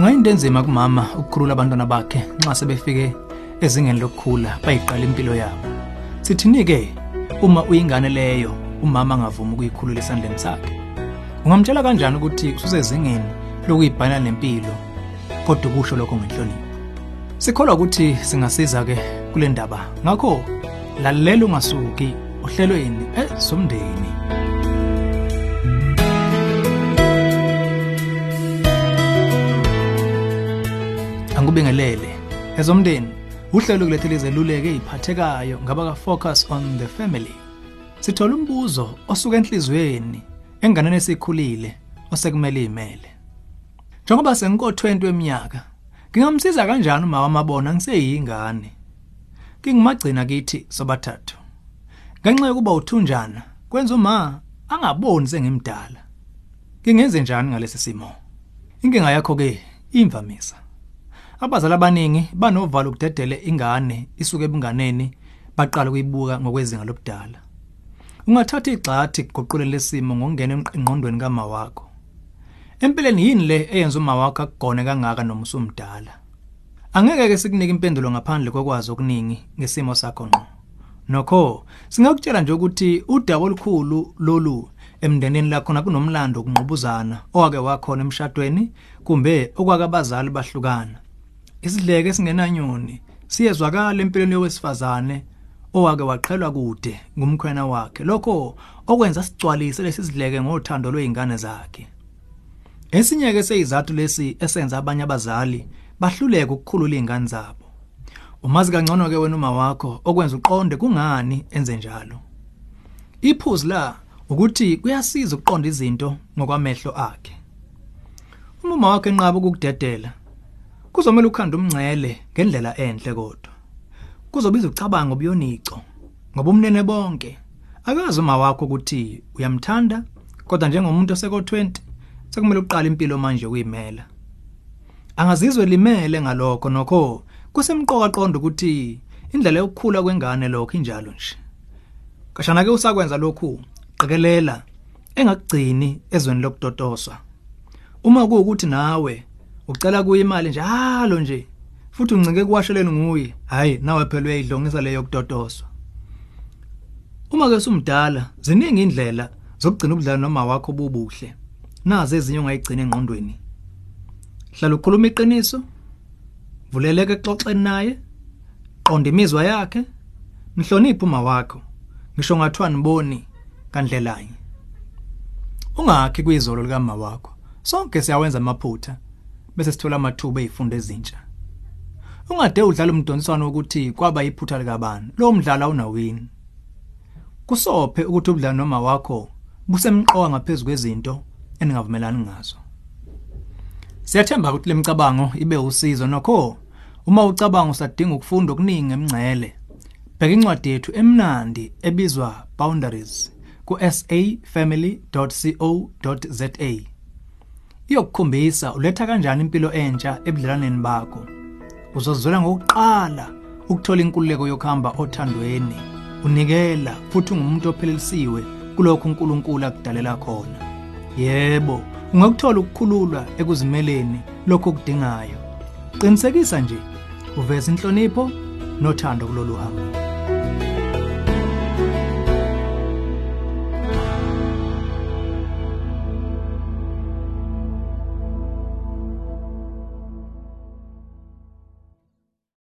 Kungayinto enzima kumama ukukhulula abantwana bakhe nxa sebefike ezingeni lokukhula bayiqala impilo yabo. Sithini ke uma uyingane leyo umama angavumi ukuyikhulula esandleni sakhe? Ungamtshela kanjani ukuthi usezingeni lokuyibhala nempilo kodwa kusho lokho ngenhlonipho? Sikholwa ukuthi singasiza ke kule ndaba. Ngakho lalela ungasuki ohlelweni ezomndeni. Angubingelele. Ezomndeni uhlelo kulethele izeluleko eziphathekayo ngaba ka focus on the family. Sithola umbuzo osuka enhlizweni enganeni esikhulile osekumele imele. Njengoba sengiko-20 weminyaka, ngingamsiza kanjani uma wamabona ngiseyingane? Kingimagcina kithi sobathathu. Ngenxa yokuba uthunjana, kwenza uma angaboni sengimdala. Kingenze njani ngalesi simo? Inkinga yakho ke imvamisa. Abazali abaningi banovalo ukudedele ingane isuke ebunganeni baqala ukuyibuka ngokwezinga lobudala. Ungathatha igxathi kuguqule lesimo ngokungena engqondweni kama wakho. Empeleni yini le eyenza uma wakho akugone kangaka noma usumdala? Angeke ke sikunike impendulo ngaphandle kokwazi okuningi ngesimo sakho ngqo. Nokho singakutshela nje ukuthi udaba olukhulu lolu emndenini lakho nakunomlando kunqubuzana owake wakhona emshadweni kumbe okwake abazali bahlukana. Isidleke esingenanyoni siyezwakala empilweni yowesifazane owake waqhelwa kude ngumkhwena wakhe. Lokho okwenza sigcwalise lesi sidleke ngothando lweingane zakhe. Esinye ke seyizathu lesi esenza abanye abazali bahluleke ukukhulula izingane zabo. Umazi kangcono ke wena uma wakho okwenza uqonde kungani enze njalo. Iphuzu la ukuthi kuyasiza ukuqonda izinto ngokwamehlo akhe. Uma uma wakhe enqaba ukukudedela kuzomela ukhanda umngcele ngendlela enhle kodwa. Kuzobiza ucabanga obuyonico ngoba umnene bonke akazi uma wakho ukuthi uyamthanda kodwa njengomuntu oseko20 sekumele uqale impilo manje kuyimela. Angazizwe limele ngalokho nokho kusemqoka qonda ukuthi indlela yokukhula kwengane lokho injalo nje. Kashana ke usakwenza lokhu qikelela engakugcini ezweni lokudotoswa. Uma kuukuthi nawe ucela kuye imali njalo nje futhi uncike kuwasheleni nguye hayi nawe phela uyayidlongisa leyo kudotoswa. Uma ke sumdala ziningi indlela zokugcina ubudlalo noma wakho bubuhle. Nazi ezinye ongayigcina engqondweni. Hlala ukhuluma iqiniso. Vuleleke exoxeni naye. Qonda imizwa yakhe. Mhloniphe uma wakho. Ngisho ngathiwa niboni kandlelanye. Ungakhi kwizolo likama wakho. Sonke siyawenza amaphutha bese sithola amathuba ezifundo ezintsha. Ungade udlala umdonswane ukuthi kwaba iphutha likabani. Lo mdlalo awunawini. Kusophe ukuthi ubudlalo noma wakho busemqoka ngaphezulu kwezinto eningavumelani ngazo. Siyathemba ukuthi lemicabango ibe usizo nokho uma ucabanga usadinga ukufunda okuningi emngcele. Bheka incwadi yethu emnandi ebizwa Boundaries ku safamily.co.za. Iyokukhombisa uletha kanjani impilo entsha ebudlelaneni bakho. Uzozwela ngokuqala ukuthola inkululeko yokuhamba othandweni. Unikela futhi ungumuntu ophelelisiwe kulokho uNkulunkulu akudalela khona. Yebo, ungakuthola ukukhululwa ekuzimeleni lokho okudingayo. Qinisekisa nje uveza inhlonipho nothando kulolu hambo.